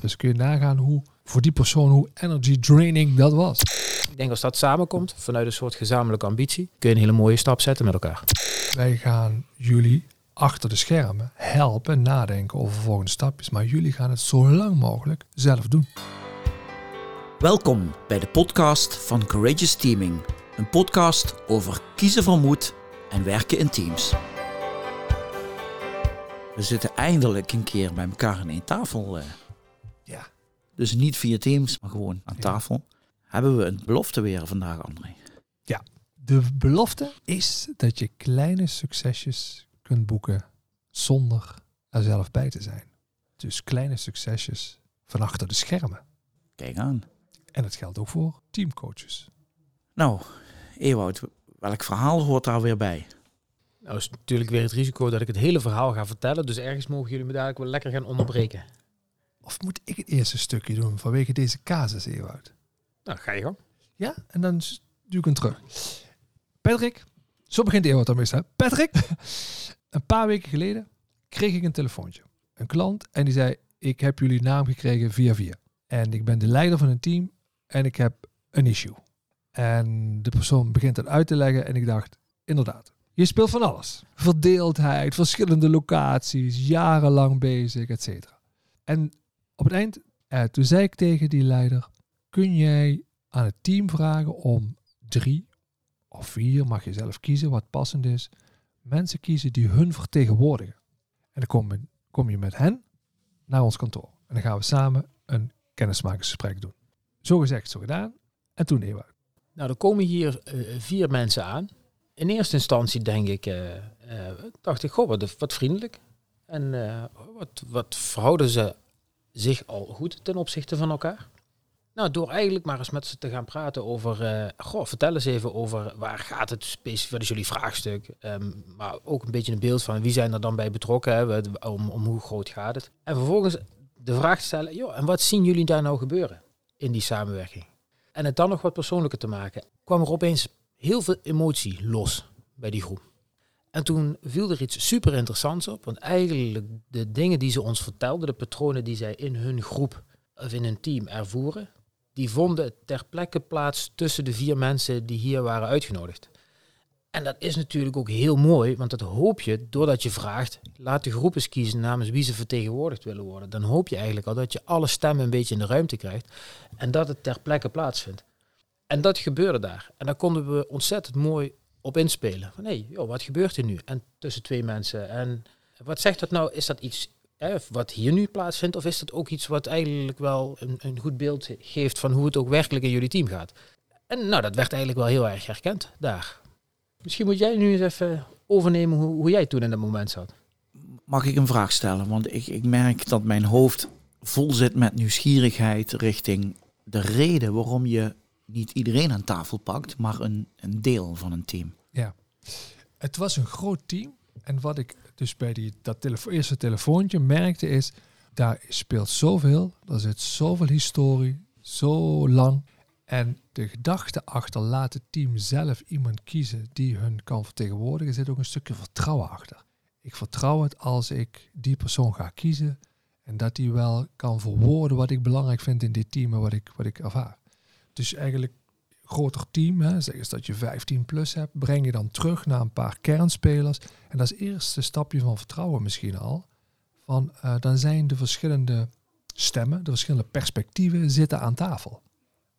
Dus kun je nagaan hoe voor die persoon hoe energy draining dat was. Ik denk als dat samenkomt, vanuit een soort gezamenlijke ambitie, kun je een hele mooie stap zetten met elkaar. Wij gaan jullie achter de schermen helpen nadenken over volgende stapjes. Maar jullie gaan het zo lang mogelijk zelf doen. Welkom bij de podcast van Courageous Teaming. Een podcast over kiezen van moed en werken in teams. We zitten eindelijk een keer bij elkaar aan één tafel. Ja. Dus niet via Teams, maar gewoon aan Ja. tafel. Hebben we een belofte weer vandaag, André? De belofte is dat je kleine succesjes kunt boeken zonder er zelf bij te zijn. Dus kleine succesjes van achter de schermen. Kijk aan. En dat geldt ook voor teamcoaches. Nou, Ewout, welk verhaal hoort daar weer bij? Nou is natuurlijk weer het risico dat ik het hele verhaal ga vertellen. Dus ergens mogen jullie me dadelijk wel lekker gaan onderbreken. Of moet ik het eerste stukje doen vanwege deze casus, Ewout? Nou, ga je gang. Ja, en dan duw ik hem terug. Patrick, zo begint Ewout dan meestal. Patrick, een paar weken geleden kreeg ik een telefoontje. Een klant en die zei, ik heb jullie naam gekregen via via. En ik ben de leider van een team en ik heb een issue. En de persoon begint dat uit te leggen en ik dacht, inderdaad, je speelt van alles. Verdeeldheid, verschillende locaties, jarenlang bezig, et cetera. En op het eind, eh, toen zei ik tegen die leider, kun jij aan het team vragen om drie of vier, mag je zelf kiezen wat passend is, mensen kiezen die hun vertegenwoordigen. En dan kom je, kom je met hen naar ons kantoor. En dan gaan we samen een kennismakingsgesprek doen. Zo gezegd, zo gedaan. En toen Ewout. Nou, er komen hier eh, vier mensen aan. In eerste instantie denk ik, eh, eh, dacht ik, goh, wat, wat vriendelijk. En wat, wat verhouden ze zich al goed ten opzichte van elkaar? Nou, door eigenlijk maar eens met ze te gaan praten over, eh, goh, vertel eens even over waar gaat het specifiek, wat is jullie vraagstuk? Ehm, maar ook een beetje een beeld van wie zijn er dan bij betrokken, hè, om, om hoe groot gaat het? En vervolgens de vraag stellen, joh, en wat zien jullie daar nou gebeuren in die samenwerking? En het dan nog wat persoonlijker te maken, kwam er opeens heel veel emotie los bij die groep. En toen viel er iets super interessants op, want eigenlijk de dingen die ze ons vertelden, de patronen die zij in hun groep of in hun team ervoeren, die vonden ter plekke plaats tussen de vier mensen die hier waren uitgenodigd. En dat is natuurlijk ook heel mooi, want dat hoop je doordat je vraagt, laat de groep eens kiezen namens wie ze vertegenwoordigd willen worden. Dan hoop je eigenlijk al dat je alle stemmen een beetje in de ruimte krijgt en dat het ter plekke plaatsvindt. En dat gebeurde daar. En daar konden we ontzettend mooi op inspelen. Van hé, hey, joh, wat gebeurt er nu? En tussen twee mensen. En wat zegt dat nou? Is dat iets wat hier nu plaatsvindt? Of is dat ook iets wat eigenlijk wel een, een goed beeld geeft van hoe het ook werkelijk in jullie team gaat? En nou, dat werd eigenlijk wel heel erg herkend daar. Misschien moet jij nu eens even overnemen hoe, hoe jij toen in dat moment zat. Mag ik een vraag stellen? Want ik, ik merk dat mijn hoofd vol zit met nieuwsgierigheid richting de reden waarom je niet iedereen aan tafel pakt, maar een, een deel van een team. Het was een groot team. En wat ik dus bij die, dat eerste telefoontje merkte is, daar speelt zoveel. Er zit zoveel historie, zo lang. En de gedachte achter laat het team zelf iemand kiezen die hun kan vertegenwoordigen, zit ook een stukje vertrouwen achter. Ik vertrouw het als ik die persoon ga kiezen en dat die wel kan verwoorden wat ik belangrijk vind in dit team en wat ik, wat ik ervaar. Dus eigenlijk groter team, hè, zeg eens dat je 15 plus hebt, breng je dan terug naar een paar kernspelers. En dat is het eerste stapje van vertrouwen misschien al. Van, eh, dan zijn de verschillende stemmen, de verschillende perspectieven zitten aan tafel.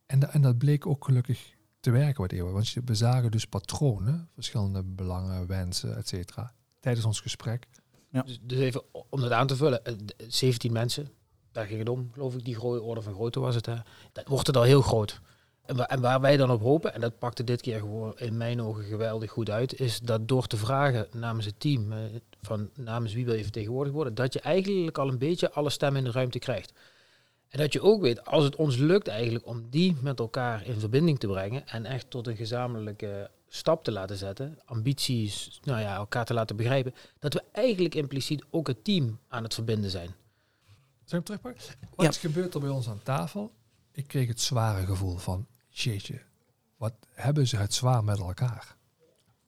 En, da- en dat bleek ook gelukkig te werken wat eeuwen. Want je- we zagen dus patronen, verschillende belangen, wensen, et cetera, tijdens ons gesprek. Dus, dus even om dat aan te vullen. eh, d- 17 mensen, daar ging het om, geloof ik, die orde van grootte was het. Hè. Dat wordt het al heel groot. En, wa- en waar wij dan op hopen, en dat pakte dit keer gewoon in mijn ogen geweldig goed uit, is dat door te vragen namens het team, eh, van namens wie wil je vertegenwoordigd worden, dat je eigenlijk al een beetje alle stemmen in de ruimte krijgt. En dat je ook weet, als het ons lukt eigenlijk om die met elkaar in verbinding te brengen en echt tot een gezamenlijke stap te laten zetten, ambities, nou ja, elkaar te laten begrijpen, dat we eigenlijk impliciet ook het team aan het verbinden zijn. Zal ik terugpakken? Wat Ja. gebeurt er bij ons aan tafel? Ik kreeg het zware gevoel van, jeetje, wat hebben ze het zwaar met elkaar.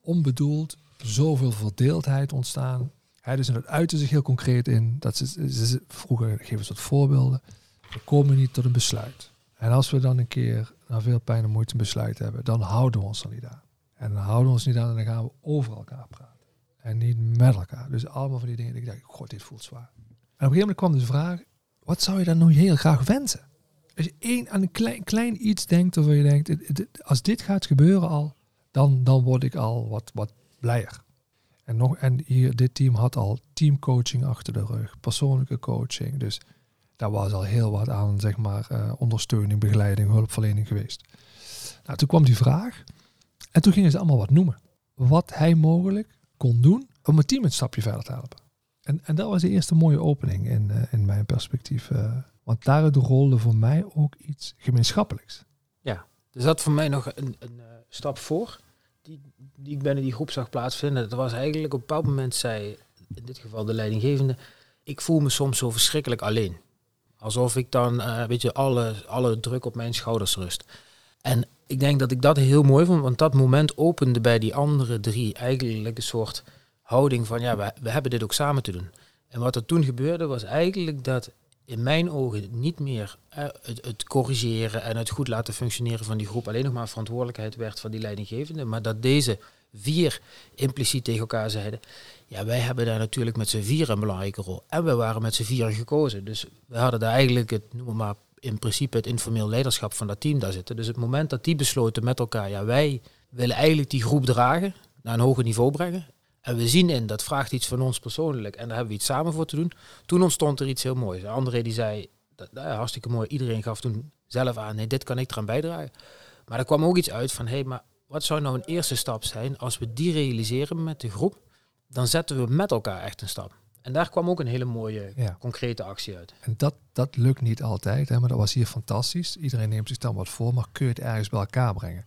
Onbedoeld, zoveel verdeeldheid ontstaan. Hè, dus en dat zich heel concreet in. Dat ze, ze, ze- vroeger, geef eens wat voorbeelden. we komen niet tot een besluit. En als we dan een keer na veel pijn en moeite een besluit hebben, dan houden we ons er niet aan. En dan houden we ons niet aan en dan gaan we over elkaar praten. En niet met elkaar. Dus allemaal van die dingen. Ik dacht, god, dit voelt zwaar. En op een gegeven moment kwam de vraag, wat zou je dan nu heel graag wensen? Als je één aan een klein, klein iets denkt, of je denkt, als dit gaat gebeuren al, dan, dan word ik al wat, wat blijer. En, nog, en hier, dit team had al teamcoaching achter de rug, persoonlijke coaching. Dus daar was al heel wat aan, zeg maar, eh, ondersteuning, begeleiding, hulpverlening geweest. Nou, toen kwam die vraag. En toen gingen ze allemaal wat noemen. Wat hij mogelijk kon doen om het team een stapje verder te helpen. En, en dat was de eerste mooie opening in, eh, in mijn perspectief. eh, want daaruit rolde voor mij ook iets gemeenschappelijks. Er zat voor mij nog een, een eh, stap voor, die, die ik binnen die groep zag plaatsvinden. Dat was eigenlijk op een bepaald moment zei, in dit geval de leidinggevende, ik voel me soms zo verschrikkelijk alleen. Alsof ik dan, eh, weet je, alle, alle druk op mijn schouders rust. En ik denk dat ik dat heel mooi vond, want dat moment opende bij die andere drie eigenlijk een soort houding van, ja, we, we hebben dit ook samen te doen. En wat er toen gebeurde was eigenlijk dat in mijn ogen niet meer eh, het, het corrigeren en het goed laten functioneren van die groep alleen nog maar verantwoordelijkheid werd van die leidinggevende, maar dat deze vier impliciet tegen elkaar zeiden, ja, wij hebben daar natuurlijk met z'n vier een belangrijke rol. En we waren met z'n vieren gekozen. Dus we hadden daar eigenlijk het, noem maar, in principe het informeel leiderschap van dat team daar zitten. Dus het moment dat die besloten met elkaar, ja, wij willen eigenlijk die groep dragen, naar een hoger niveau brengen. En we zien in, dat vraagt iets van ons persoonlijk en daar hebben we iets samen voor te doen. Toen ontstond er iets heel moois. André die zei, dat, nou ja, hartstikke mooi, iedereen gaf toen zelf aan, nee, dit kan ik eraan bijdragen. Maar er kwam ook iets uit van, hé, hey, maar wat zou nou een eerste stap zijn als we die realiseren met de groep? Dan zetten we met elkaar echt een stap. En daar kwam ook een hele mooie, Ja. concrete actie uit. En dat, dat lukt niet altijd, hè, maar dat was hier fantastisch. Iedereen neemt zich dan wat voor, maar kun je het ergens bij elkaar brengen?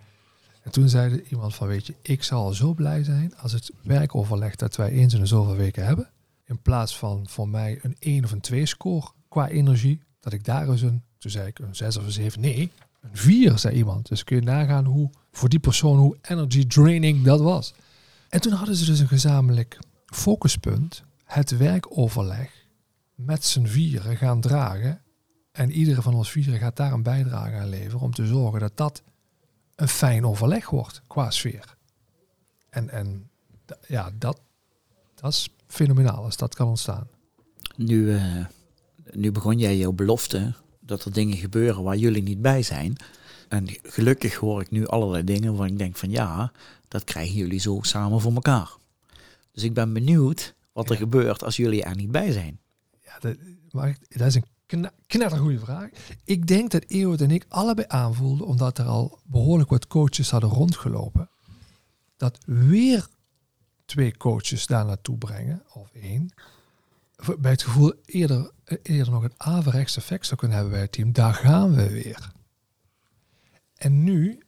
En toen zei iemand van, weet je, ik zal zo blij zijn als het werkoverleg dat wij eens in de zoveel weken hebben, in plaats van voor mij een 1 of een 2 score qua energie, dat ik daar eens een, toen zei ik een 6 of een 7, nee, een 4, zei iemand. Dus kun je nagaan hoe, voor die persoon, hoe energy draining dat was. En toen hadden ze dus een gezamenlijk focuspunt, het werkoverleg met z'n vieren gaan dragen. En iedere van ons vieren gaat daar een bijdrage aan leveren om te zorgen dat dat een fijn overleg wordt qua sfeer. En, en ja, dat, dat is fenomenaal als dat kan ontstaan. Nu, eh, nu begon jij jouw belofte dat er dingen gebeuren waar jullie niet bij zijn. En gelukkig hoor ik nu allerlei dingen waar ik denk van ja, dat krijgen jullie zo samen voor elkaar. Dus ik ben benieuwd wat er Ja. gebeurt als jullie er niet bij zijn. Ja, dat, maar dat is een kna knettergoeie vraag. Ik denk dat Ewout en ik allebei aanvoelden, omdat er al behoorlijk wat coaches hadden rondgelopen, dat weer twee coaches daar naartoe brengen, of één, bij het gevoel eerder, eh, eerder nog een averechts effect zou kunnen hebben bij het team. Daar gaan we weer. En nu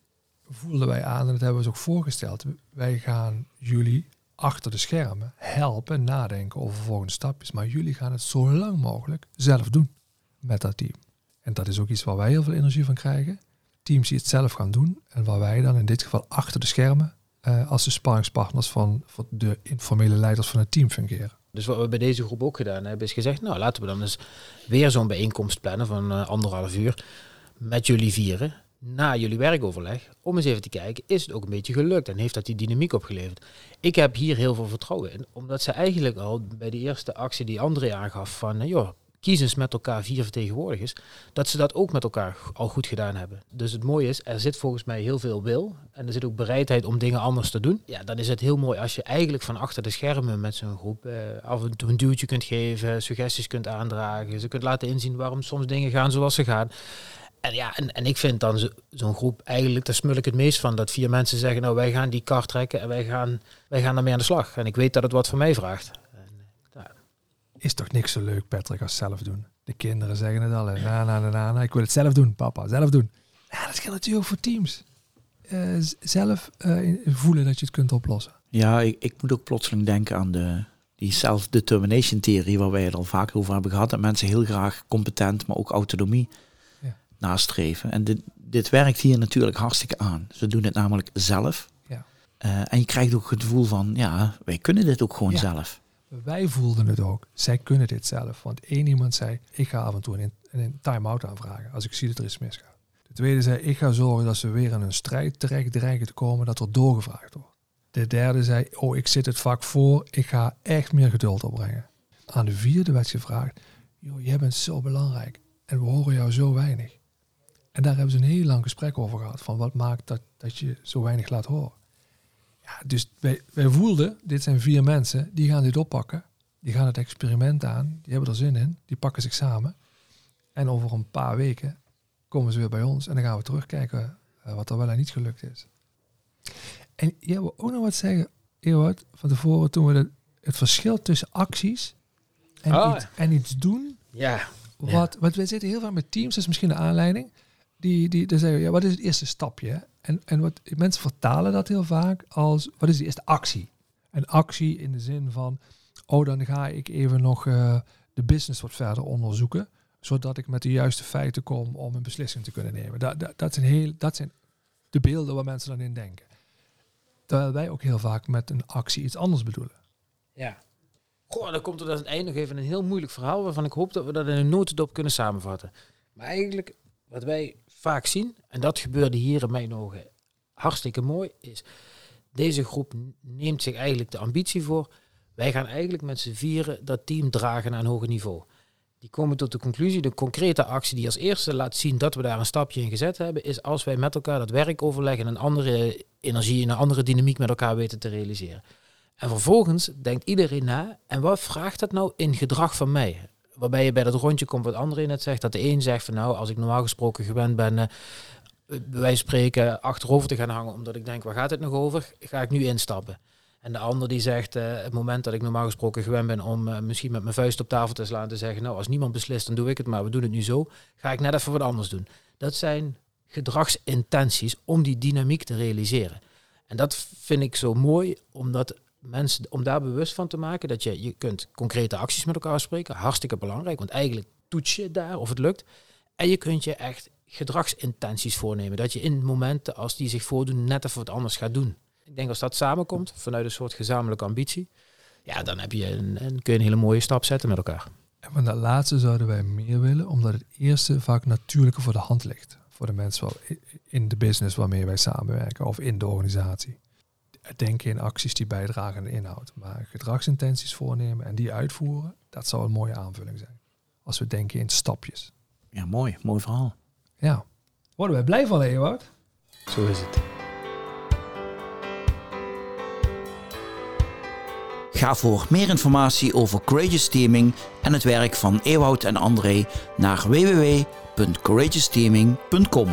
voelden wij aan, en dat hebben we ons ook voorgesteld, wij gaan jullie achter de schermen helpen nadenken over volgende stapjes. Maar jullie gaan het zo lang mogelijk zelf doen met dat team. En dat is ook iets waar wij heel veel energie van krijgen. Teams die het zelf gaan doen en waar wij dan in dit geval achter de schermen eh, als de sparringspartners van, van de informele leiders van het team fungeren. Dus wat we bij deze groep ook gedaan hebben, is gezegd, nou laten we dan eens weer zo'n bijeenkomst plannen van eh, anderhalf uur met jullie vieren, na jullie werkoverleg, om eens even te kijken, is het ook een beetje gelukt en heeft dat die dynamiek opgeleverd? Ik heb hier heel veel vertrouwen in, omdat ze eigenlijk al bij de eerste actie die André aangaf van, eh, joh, kies eens met elkaar vier vertegenwoordigers, dat ze dat ook met elkaar al goed gedaan hebben. Dus het mooie is, er zit volgens mij heel veel wil en er zit ook bereidheid om dingen anders te doen. Ja, dan is het heel mooi als je eigenlijk van achter de schermen met zo'n groep eh, af en toe een duwtje kunt geven, suggesties kunt aandragen, ze kunt laten inzien waarom soms dingen gaan zoals ze gaan. En ja, en, en ik vind dan zo- zo'n groep eigenlijk, daar smul ik het meest van, dat vier mensen zeggen, nou wij gaan die kar trekken en wij gaan, wij gaan daarmee aan de slag. En ik weet dat het wat van mij vraagt. Is toch niks zo leuk, Patrick, als zelf doen? De kinderen zeggen het al. Na, na, na. Ik wil het zelf doen, papa. Zelf doen. Ja, dat geldt natuurlijk ook voor teams. Eh, zelf eh, voelen dat je het kunt oplossen. Ja, ik, ik moet ook plotseling denken aan de, die self-determination theorie waar wij het al vaker over hebben gehad. Dat mensen heel graag competent, maar ook autonomie Ja. nastreven. En dit, dit werkt hier natuurlijk hartstikke aan. Ze doen het namelijk zelf. Ja. Eh, en je krijgt ook het gevoel van, ja, wij kunnen dit ook gewoon Ja. zelf. Wij voelden het ook. Zij kunnen dit zelf. Want één iemand zei, ik ga af en toe een, een time-out aanvragen als ik zie dat er iets misgaat. De tweede zei, ik ga zorgen dat ze weer in een strijd terecht dreigen te komen, dat er doorgevraagd wordt. De derde zei, oh, ik zit het vak voor, ik ga echt meer geduld opbrengen. Aan de vierde werd gevraagd, joh, jij bent zo belangrijk en we horen jou zo weinig. En daar hebben ze een heel lang gesprek over gehad, van wat maakt dat, dat je zo weinig laat horen. Ja, dus wij, wij voelden, dit zijn vier mensen, die gaan dit oppakken. Die gaan het experiment aan, die hebben er zin in, die pakken zich samen. En over een paar weken komen ze weer bij ons en dan gaan we terugkijken uh, wat er wel en niet gelukt is. En jij wil ook nog wat zeggen, Ewout, van tevoren toen we de, het verschil tussen acties en, Oh. iets, en iets doen. Ja, Wat, want we zitten heel vaak met teams, dat is misschien de aanleiding. Die, die, zeggen, ja, wat is het eerste stapje? En, en wat, mensen vertalen dat heel vaak als, wat is de eerste actie? Een actie in de zin van, oh, dan ga ik even nog eh, de business wat verder onderzoeken, zodat ik met de juiste feiten kom om een beslissing te kunnen nemen. Dat, dat, dat, zijn, heel, dat zijn de beelden waar mensen dan in denken. Terwijl wij ook heel vaak met een actie iets anders bedoelen. ja. Goh, dan komt er aan het eind nog even een heel moeilijk verhaal waarvan ik hoop dat we dat in een notendop kunnen samenvatten. Maar eigenlijk, wat wij vaak zien, en dat gebeurde hier in mijn ogen hartstikke mooi, is deze groep neemt zich eigenlijk de ambitie voor. Wij gaan eigenlijk met z'n vieren dat team dragen naar een hoger niveau. Die komen tot de conclusie, de concrete actie die als eerste laat zien dat we daar een stapje in gezet hebben, is als wij met elkaar dat werk overleggen en een andere energie en een andere dynamiek met elkaar weten te realiseren. En vervolgens denkt iedereen na, en wat vraagt dat nou in gedrag van mij? Waarbij je bij dat rondje komt wat André net zegt, dat de een zegt van nou, als ik normaal gesproken gewend ben, eh, van spreken, achterover te gaan hangen, omdat ik denk, waar gaat het nog over? Ga ik nu instappen? En de ander die zegt, eh, het moment dat ik normaal gesproken gewend ben om eh, misschien met mijn vuist op tafel te slaan, te zeggen, nou, als niemand beslist, dan doe ik het, maar we doen het nu zo, ga ik net even wat anders doen. Dat zijn gedragsintenties om die dynamiek te realiseren. En dat vind ik zo mooi, omdat mensen, om daar bewust van te maken, dat je, je kunt concrete acties met elkaar spreken, hartstikke belangrijk, want eigenlijk toets je daar of het lukt. En je kunt je echt gedragsintenties voornemen, dat je in momenten als die zich voordoen net even wat anders gaat doen. Ik denk als dat samenkomt, vanuit een soort gezamenlijke ambitie, ja, dan heb je een, kun je een hele mooie stap zetten met elkaar. En van dat laatste zouden wij meer willen, omdat het eerste vaak natuurlijker voor de hand ligt. Voor de mensen in de business waarmee wij samenwerken of in de organisatie. Denken in acties die bijdragen aan de inhoud. Maar gedragsintenties voornemen en die uitvoeren, dat zou een mooie aanvulling zijn. Als we denken in stapjes. Ja, mooi. Mooi verhaal. Ja. Worden wij blij van, Ewout? Zo is het. Ga voor meer informatie over Courageous Teaming en het werk van Ewout en André naar www.courageousteaming.com.